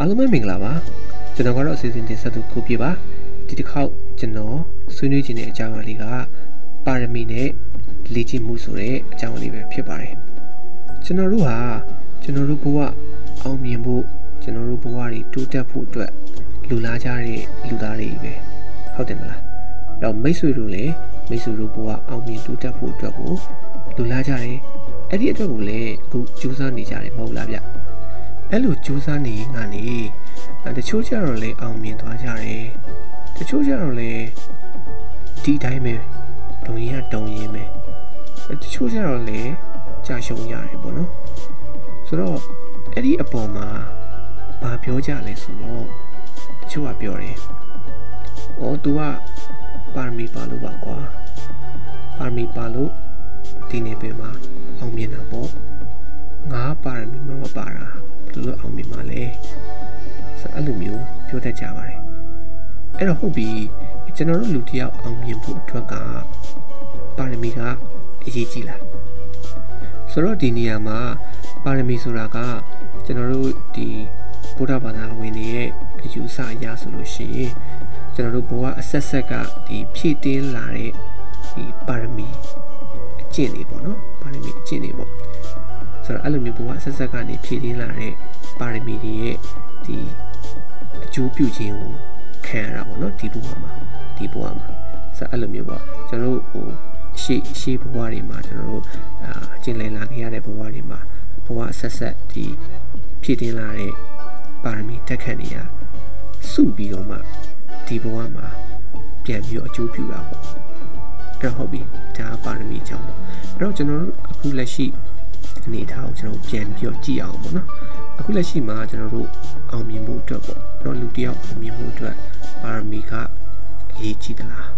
အားလုံးပဲမင်္ဂလာပါကျွန်တော်ကတော့အစီအစဉ်တင်ဆက်သူကိုပြပါဒီတစ်ခေါက်ကျွန်တော်ဆွေးနွေးခြင်းတဲ့အကြောင်းအရာလေးကပါရမီနဲ့လေ့ကျင့်မှုဆိုတဲ့အကြောင်းအရာလေးပဲဖြစ်ပါတယ်ကျွန်တော်တို့ဟာကျွန်တော်တို့ဘဝအောင်မြင်ဖို့ကျွန်တော်တို့ဘဝတွေတိုးတက်ဖို့အတွက်လူလာကြတဲ့လူသားတွေပဲဟုတ်တယ်မလားတော့မိတ်ဆွေတို့လည်းမိတ်ဆွေတို့ဘဝအောင်မြင်တိုးတက်ဖို့အတွက်ကိုလူလာကြတယ်အဲ့ဒီအတွက်ကိုလည်းအခုကြိုးစားနေကြတယ်မဟုတ်လားဗျ အဲ့လိုကြိုးစားနေငါနေတချို့ကြတော့လေအောင်မြင်သွားကြတယ်တချို့ကြတော့လေဒီတိုင်းပဲတုံရင်ကတုံရင်ပဲတချို့ကြတော့လေကြာရှုံးရတယ်ပေါ့နော်ဆိုတော့အဲ့ဒီအပေါ်မှာဘာပြောကြလဲဆိုတော့တချို့ကပြောတယ်။အော် तू ကပါရမီပါလို့ပါကွာ။ပါရမီပါလို့ဒီနေ့ပဲမှာအောင်မြင်တာပေါ့။ ငါပါရမီမမပါတာဘယ်လိုအောင်မြင်မှာလဲ။ဆိုအဲ့လိုမျိုးပြောတတ်ကြပါတယ်။အဲ့တော့ဟုတ်ပြီကျွန်တော်တို့လူတယောက်အောင်မြင်ဖို့အတွက်ကပါရမီကအရေးကြီးလား။ဆိုတော့ဒီနေရာမှာပါရမီဆိုတာကကျွန်တော်တို့ဒီဗုဒ္ဓဘာသာဝင်တွေရဲ့အယူဆအရဆိုလို့ရှိရင်ကျွန်တော်တို့ဘဝအဆက်ဆက်ကဒီဖြည့်တင်းလာတဲ့ဒီပါရမီအကျင့်တွေပေါ့နော်ပါရမီအကျင့်တွေပေါ့ ဆိုတော့အဲ့လိုမျိုးဘဝအဆက်ဆက်ကနေဖြည့်တင်းလာတဲ့ပါရမီတွေရဲ့ဒီအကျိုးပြုခြင်းကိုခံရတာပေါ့နော်ဒီဘဝမှာဒီဘဝမှာဆိုတော့အဲ့လိုမျိုးပေါ့ကျွန်တော်တို့ဟိုရှေ့ရှေ့ဘဝတွေမှာကျွန်တော်တို့အာကျင့်လည်လာခဲ့ရတဲ့ဘဝတွေမှာဘဝအဆက်ဆက်ဒီဖြည့်တင်းလာတဲ့ပါရမီတက်ခတ်နေရစုပြီးတော့မှဒီဘဝမှာပြန်ပြီးတော့အကျိုးပြုတာပေါ့အဲ့တော့ဟုတ်ပြီဒါပါရမီအကြောင်းပေါ့အဲ့တော့ကျွန်တော်တို့အခုလက်ရှိ အနေထားကိုကျွန်တော်ပြန်ပြီးတော့ကြည့်အောင်ပေါ့နော်အခုလက်ရှိမှာကျွန်တော်တို့အောင်မြင်ဖို့အတွက်ပေါ့အဲ့တော့လူတယောက်အောင်မြင်ဖို့အတွက်ပါရမီကအရေးကြီးသလား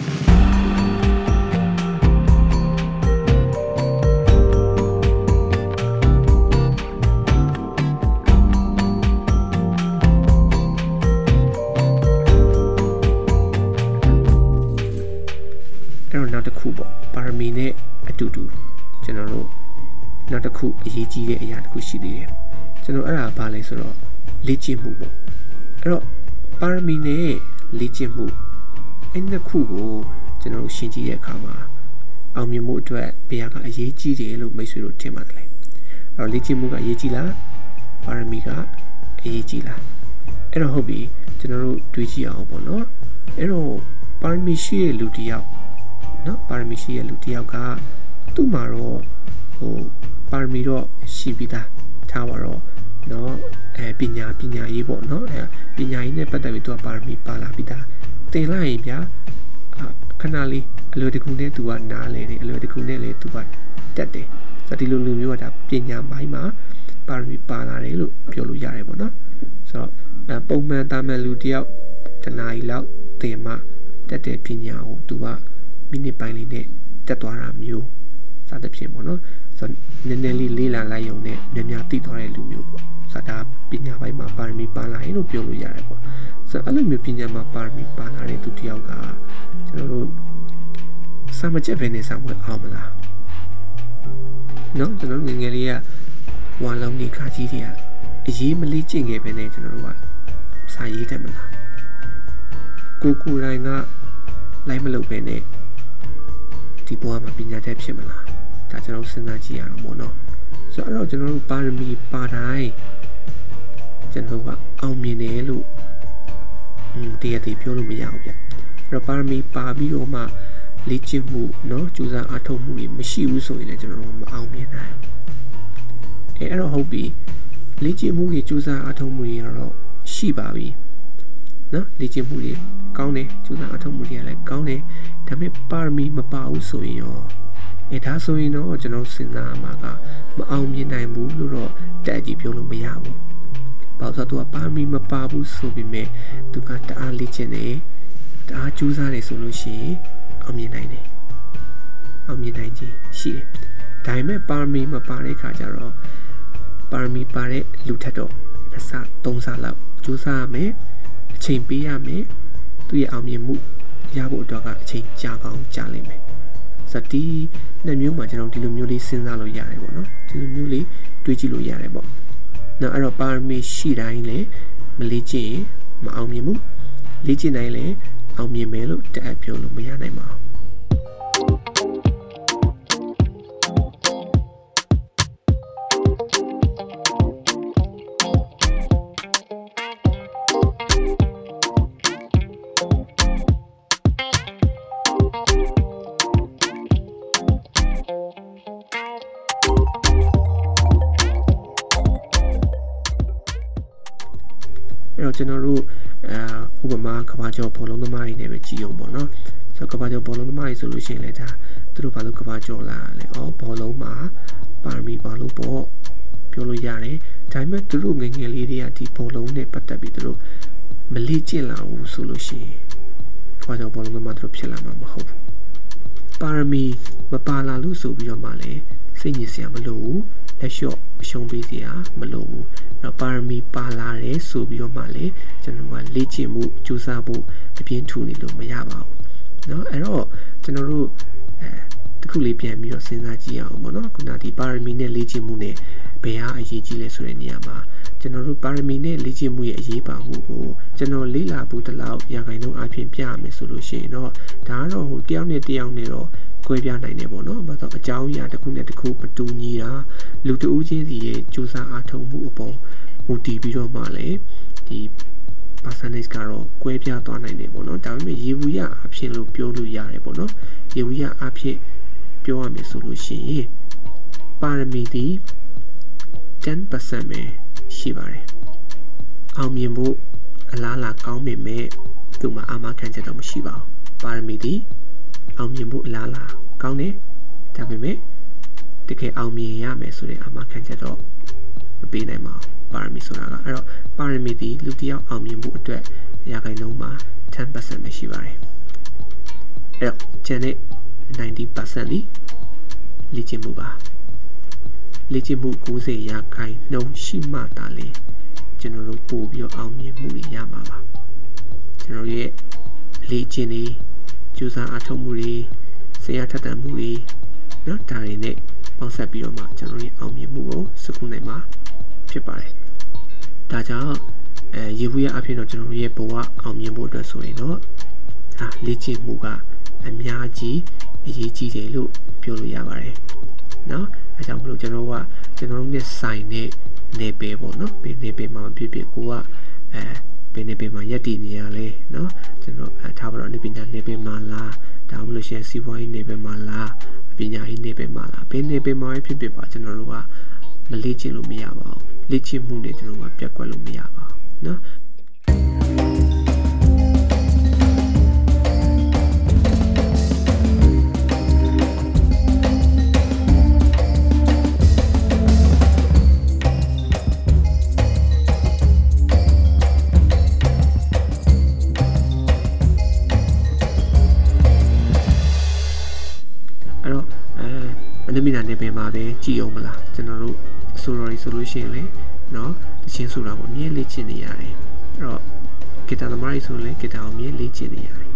တူတူကျွန်တော်တို့နောက်တစ်ခုအရေးကြီးတဲ့အရာတစ်ခုရှိသေးတယ်ကျွန်တော်အဲ့ဒါဘာလဲဆိုတော့လေ့ကျင့်မှုပေါ့အဲ့တော့ပါရမီနဲ့လေ့ကျင့်မှုအဲ့နှစ်ခုကိုကျွန်တော်တို့ရှင်းကြည့်တဲ့အခါမှာအောင်မြင်မှုအတွက်ဘုရားကအရေးကြီးတယ်လို့မိတ်ဆွေတို့ထင်ပါတယ်လေအဲ့တော့လေ့ကျင့်မှုကအရေးကြီးလားပါရမီကအရေးကြီးလားအဲ့တော့ဟုတ်ပြီကျွန်တော်တို့တွေးကြည့်အောင်ပေါ့နော်အဲ့တော့ပါရမီရှိတဲ့လူတစ်ယောက်နော်ပါရမီရှိရဲ့လူတယောက်က သူ့မှာတော့ဟိုပါရမီတော့ရှိပြီးသားထားပါတော့နော်အဲပညာပညာရေးပေါ့နော်အဲပညာရေးနဲ့ပတ်သက်ပြီးသူကပါရမီပါလာပြီးသားသင်လိုက်ရင်ဗျာခဏလေးအလွယ်တကူနဲ့သူကနားလေတယ်အလွယ်တကူနဲ့လေသူကတက်တယ်ဆိုတော့ဒီလိုလူမျိုးကဒါပညာပိုင်းမှာပါရမီပါလာတယ်လို့ပြောလို့ရတယ်ပေါ့နော်ဆိုတော့ပုံမှန်တာမန်လူတယောက်တနားရီလောက်သင်မှတက်တဲ့ပညာကိုသူကမိနစ်ပိုင်းလေးနဲ့တက်သွားတာမျိုး စသဖြင့်ပေါ့နော်ဆိုတော့နည်းနည်းလေးလေးလာလိုက်ရုံနဲ့များများသိသွားတဲ့လူမျိုးပေါ့ဆိုတော့ဒါပညာပိုင်းမှာပါရမီပါလာရင်လို့ပြောလို့ရတယ်ပေါ့ဆိုတော့အဲ့လိုမျိုးပညာမှာပါရမီပါလာတဲ့သူတယောက်ကကျွန်တော်တို့စာမကျက်ပဲနေစာမွေးအောင်မလားနော်ကျွန်တော်ငငယ်လေးကဝါလုံးနေခါကြီးတွေကအရေးမလေးကျင့်ခဲ့ပဲနဲ့ကျွန်တော်တို့ကစာရေးတတ်မလားကိုကိုတိုင်းကလိုက်မလုပ်ပဲနဲ့ဒီဘဝမှာပညာတတ်ဖြစ်မလား ဒါကျွန်တော်စဉ်းစားကြည့်ရအောင်ပေါ့နော်ဆိုတော့ကျွန်တော်တို့ပါရမီပါတိုင်းကျွန်တော်ကအောင်မြင်တယ်လို့อืมတရားတည်ပြောလို့မရဘူးဗျအဲ့တော့ပါရမီပါပြီးတော့မှ လေ့ကျင့်မှုเนาะကြိုးစားအားထုတ်မှုတွေမရှိဘူးဆိုရင်လည်းကျွန်တော်တို့မအောင်မြင်နိုင်ဘူးအဲအဲ့တော့ဟုတ်ပြီလေ့ကျင့်မှုတွေကြိုးစားအားထုတ်မှုတွေကတော့ရှိပါပြီเนาะလေ့ကျင့်မှုတွေကောင်းတယ်ကြိုးစားအားထုတ်မှုတွေကလည်းကောင်းတယ်ဒါပေမဲ့ပါရမီမပါဘူးဆိုရင်ရော အဲဒါဆိုရင်တော့ကျွန်တော်စဉ်းစားမှာကမအောင်မြင်နိုင်ဘူးလို့တော့တက်ကြည့်ပြောလို့မရဘူး။ဘာလို့ဆိုတော့သူကပါမီမပါဘူးဆိုပေမဲ့သူကတအားလေ့ကျင့်တယ်တအားကြိုးစားတယ်ဆိုလို့ရှိရင်အောင်မြင်နိုင်တယ်။အောင်မြင်နိုင်ခြင်းရှိတယ်။ဒါပေမဲ့ပါမီမပါတဲ့ခါကျတော့ပါရမီပါတဲ့လူထက်တော့အစ၃ဆလောက်ကြိုးစားရမယ်။အချိန်ပေးရမယ်။သူ့ရဲ့အောင်မြင်မှုရဖို့အတွက်ကအချိန်ကြာကောင်းကြာလိမ့်မယ်။ စတီနှစ်မျိုးမှာကျွန်တော်ဒီလိုမျိုးလေးစဉ်းစားလို့ရတယ်ပေါ့နော်ဒီလိုမျိုးလေးတွေးကြည့်လို့ရတယ်ပေါ့နောက်အဲ့တော့ပါရမီရှိတိုင်းလည်းမလေးကျင့်ရင်မအောင်မြင်ဘူးလေ့ကျင့်တိုင်းလည်းအောင်မြင်မယ်လို့တအပ်ပြောလို့မရနိုင်ပါဘူး တော့ကျွန်တော်တို့အဲဥပမာကဘာကျော်ဘောလုံးသမားတွေနဲ့ပဲကြည်အောင်ပေါ့နော်ဆိုတော့ကဘာကျော်ဘောလုံးသမားတွေဆိုလို့ရှိရင်လည်းဒါသူတို့ဘာလို့ကဘာကျော်လာလဲဩဘောလုံးမှာပါရမီဘာလို့ပေါ့ပြောလို့ရတယ်ဒါပေမဲ့သူတို့ငငယ်လေးတွေကဒီဘောလုံးနဲ့ပတ်သက်ပြီးသူတို့မလေ့ကျင့်လာဘူးဆိုလို့ရှိရင်ကဘာကျော်ဘောလုံးသမားသူတို့ဖြစ်လာမှာမဟုတ်ဘူးပါရမီမပါလာလို့ဆိုပြီးတော့မှလည်းစိတ်ညစ်စရာမလိုဘူး လက်လျှော့အရှုံးပေးစရာမလိုဘူးတော့ပါရမီပါလာတယ်ဆိုပြီးတော့မှလည်းကျွန်တော်ကလေ့ကျင့်မှုကြိုးစားဖို့အပြင်းထူနေလို့မရပါဘူးเนาะအဲ့တော့ကျွန်တော်တို့အဲတခုလေးပြန်ပြီးတော့စဉ်းစားကြည့်အောင်ပေါ့နော်ခုနဒီပါရမီနဲ့လေ့ကျင့်မှုနဲ့ဘယ်ဟာအရေးကြီးလဲဆိုတဲ့နေရာမှာကျွန်တော်တို့ပါရမီနဲ့လေ့ကျင့်မှုရဲ့အရေးပါမှုကိုကျွန်တော်လေ့လာဖို့တလောက်ရာခိုင်နှုန်းအပြင်ပြရမယ်ဆိုလို့ရှိရင်တော့ဒါကတော့ဟိုတယောက်နဲ့တယောက်နဲ့တော့ ကွဲပြားနိုင်တယ်ပေါ့နော်။ဘာလို့အကြောင်းအရာတစ်ခုနဲ့တစ်ခုမတူညီတာလူတဦးချင်းစီရဲ့စူးစမ်းအားထုတ်မှုအပေါ်မူတည်ပြီးတော့မှလည်းဒီ percentage ကတော့ကွဲပြားသွားနိုင်တယ်ပေါ့နော်။ဒါပေမဲ့ရေဘူးရအဖြစ်လို့ပြောလို့ရတယ်ပေါ့နော်။ရေဘူးရအဖြစ်ပြောရမယ်ဆိုလို့ရှိရင်ပါရမီဒီ10%ပဲရှိပါတယ်။အောင်မြင်ဖို့အလားအလာကောင်းပေမဲ့သူ့မှာအာမခံချက်တော့မရှိပါဘူး။ပါရမီဒီ အောင်မြင်ဖို့အလားအလာကောင်းတယ်ဒါပေမဲ့တကယ်အောင်မြင်ရမယ်ဆိုတဲ့အာမခံချက်တော့မပေးနိုင်ပါဘူးပါရမီဆိုတာကအဲ့တော့ပါရမီဒီလူတစ်ယောက်အောင်မြင်ဖို့အတွက်ရာခိုင်နှုန်းမှာ10%ပဲရှိပါတယ်အဲ့တော့ကျန်တဲ့90%ဒီလေ့ကျင့်မှုပါလေ့ကျင့်မှု90ရာခိုင်နှုန်းရှိမှသာလေကျွန်တော်တို့ပို့ပြီးတော့အောင်မြင်မှုတွေရမှာပါကျွန်တော်ရဲ့လေ့ကျင့်နေ ကြိုးစားအားထုတ်မှုတွေဆရာထက်တန်မှုတွေနော်ဒါတွေနဲ့ပေါင်းဆက်ပြီးတော့မှကျွန်တော်တို့အောင်မြင်မှုကိုစုခုနိုင်မှာဖြစ်ပါတယ်။ဒါကြောင့်အဲရေဘူးရအဖြစ်တော့ကျွန်တော်တို့ရဲ့ဘဝအောင်မြင်ဖို့အတွက်ဆိုရင်တော့ဟာလေ့ကျင့်မှုကအများကြီးအရေးကြီးတယ်လို့ပြောလို့ရပါတယ်။နော်အဲကြောင့်မလို့ကျွန်တော်ကကျွန်တော်တို့နဲ့ဆိုင်တဲ့နေပေပေါ့နော်။ဘယ်နေပေမှာဖြစ်ဖြစ်ကိုကအဲ ဘယ်နေပယ်မှာရက်တည်နေရလဲเนาะကျွန်တော်အဲထားပါတော့နေပညာနေပယ်မှာလားဒါမှမဟုတ်ရှင်စီးပွားရေးနေပယ်မှာလားပညာရေးနေပယ်မှာလားဘယ်နေပယ်မှာဖြစ်ဖြစ်ပါကျွန်တော်တို့ကမလေ့ကျင့်လို့မရပါဘူးလေ့ကျင့်မှုနဲ့ကျွန်တော်ကပြတ်ကွက်လို့မရပါဘူးเนาะ ကြည်အောင်မလားကျွန်တော်တို့ဆိုတော်ရီဆိုလို့ရှိရင်လေနော်တချင်းဆိုတာကိုအမြဲလေ့ကျင့်နေရတယ်အဲ့တော့ဂီတာသမားကြီးဆိုရင်ဂီတာကိုအမြဲလေ့ကျင့်နေရတယ်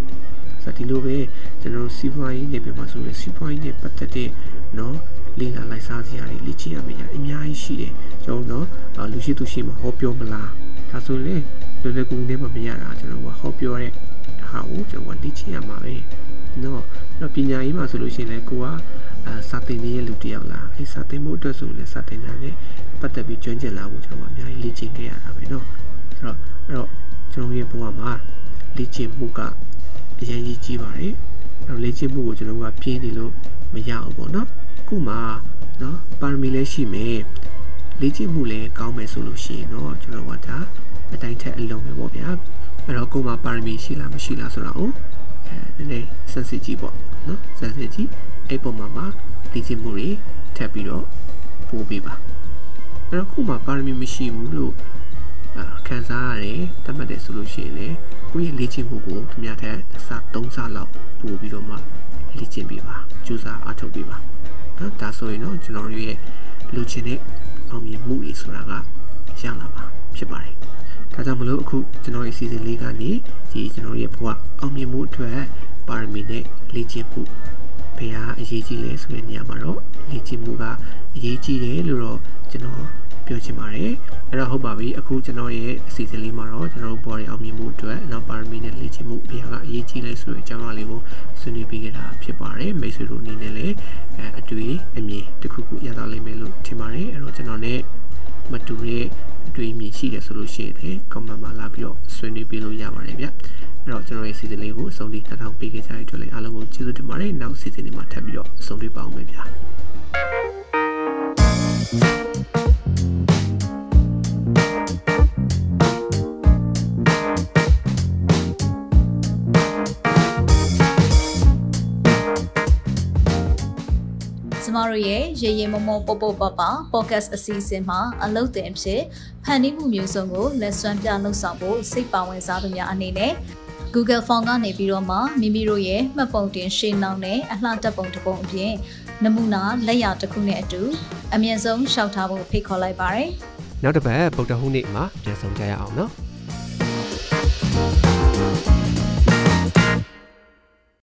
ဆိုတော့ဒီလိုပဲကျွန်တော်တို့စီးပွားရေးနေပင်မှာဆိုရင်စီးပွားရေးနဲ့ပတ်သက်တဲ့နော်လေ့လာလိုက်စားစရာတွေလေ့ကျင့်ရမယ့်အရာအများကြီးရှိတယ်ကျွန်တော်နော်လူရှိသူရှိမှာဟောပြောမလားဒါဆိုလေလွယ်လွယ်ကူကူနဲ့မမရတာကျွန်တော်ကဟောပြောတဲ့ဟာကိုကျွန်တော်ကလေ့ကျင့်ရမှာပဲနော်တော့ပညာရေးမှာဆိုလို့ရှိရင်လည်းကိုက အာစာသင်နေတဲ့လူတစ်ယောက်လားအဲစာသင်မှုအတွက်ဆိုလည်းစာသင်တာနဲ့ပတ်သက်ပြီးကျွမ်းကျင်လာဖို့ကျွန်တော်အများကြီးလေ့ကျင့်ခဲ့ရတာပဲเนาะဆိုတော့အဲ့တော့ကျွန်တော်ရဲ့ဘဝမှာလေ့ကျင့်မှုကအရင်ကြီးကြီးပါတယ် အဲ့တော့လေ့ကျင့်မှုကိုကျွန်တော်တို့ကပြင်းနေလို့မရဘူးပေါ့နော်ခုမှနော်ပါရမီလည်းရှိမယ်လေ့ကျင့်မှုလည်းကောင်းမယ်ဆိုလို့ရှိရင်တော့ကျွန်တော်ကဒါအတိုင်းထက်အလုံးပဲပေါ့ဗျာအဲ့တော့ကိုယ်မှာပါရမီရှိလားမရှိလားဆိုတာကိုအဲနည်းနည်းစမ်းစစ်ကြည့်ပေါ့နော်စမ်းစစ်ကြည့် အဲ့ပုံမှာမှာလေ့ကျင့်မှုတွေထပ်ပြီးတော့ပို့ပေးပါအဲ့တော့ခုမှပါရမီမရှိဘူးလို့အာခံစားရတယ်တတ်မှတ်တယ်ဆိုလို့ရှိရင်လေကိုယ့်ရဲ့လေ့ကျင့်မှုကိုသူများထက်အစ3ဆလောက်ပို့ပြီးတော့မှလေ့ကျင့်ပေးပါကြိုးစားအားထုတ်ပေးပါနော်ဒါဆိုရင်တော့ကျွန်တော်တို့ရဲ့လူချင်းတဲ့အောင်မြင်မှုတွေဆိုတာကရလာပါဖြစ်ပါတယ်ဒါကြောင့်မလို့အခုကျွန်တော်ရဲ့ season လေးကနေဒီကျွန်တော်ရဲ့ဘဝအောင်မြင်မှုအတွက်ပါရမီနဲ့လေ့ကျင့်မှု ဘယ်ဟာအရေးကြီးလဲဆိုတဲ့နေရာမှာတော့လေ့ကျင့်မှုကအရေးကြီးတယ်လို့တော့ကျွန်တော်ပြောချင်ပါတယ်အဲ့တော့ဟုတ်ပါပြီအခုကျွန်တော်ရဲ့အစီအစဉ်လေးမှာတော့ကျွန်တော်တို့ဘော်ရီအောင်မြင်မှုအတွက်နောက်ပါရမီနဲ့လေ့ကျင့်မှုဘယ်ဟာကအရေးကြီးလဲဆိုတဲ့အကြောင်းအရာလေးကိုဆွေးနွေးပေးခဲ့တာဖြစ်ပါတယ်မိတ်ဆွေတို့အနေနဲ့လည်းအဲအတွေ့အမြင်တစ်ခုခုရတာလိမ့်မယ်လို့ထင်ပါတယ်အဲ့တော့ကျွန်တော် ਨੇ မတူတဲ့အတွေ့အမြင်ရှိတယ်ဆိုလို့ရှိရင်လည်း comment မှာလာပြီးတော့ဆွေးနွေးပေးလို့ရပါတယ်ဗျ အဲ့တော့ကျွန်တော်ရဲ့ season လေးကိုအဆုံးထိတက်ထောင်ပေးခဲ့ကြတဲ့အတွက်လည်းအားလုံးကိုကျေးဇူးတင်ပါတယ်နောက် season လေးမှာထပ်ပြီးတော့အဆုံးထိပါအောင်မယ်ဗျာကျမတို့ရဲ့ရေရေမမောပေါပေါပပ podcast အစီအစဉ်မှာအလုပ်တင်ဖြစ်ဖန်တီးမှုမျိုးစုံကိုလက်စွမ်းပြလှုပ်ဆောင်ဖို့စိတ်ပါဝင်စားသူများအနေနဲ့ Google Form ကနေပြီးတော့မှမိမိတို့ရဲ့မှတ်ပုံတင်ရှင်းနှောင်းနဲ့အလှတက်ပုံတစ်ပုံအပြင်နမူနာလက်ရာတစ်ခုနဲ့အတူအမြင့်ဆုံးရှောက်ထားဖို့ဖိတ်ခေါ်လိုက်ပါရစေ။နောက်တစ်ပတ်ဗုဒ္ဓဟူးနေ့မှာပြန်ဆောင်ကြရအောင်နော်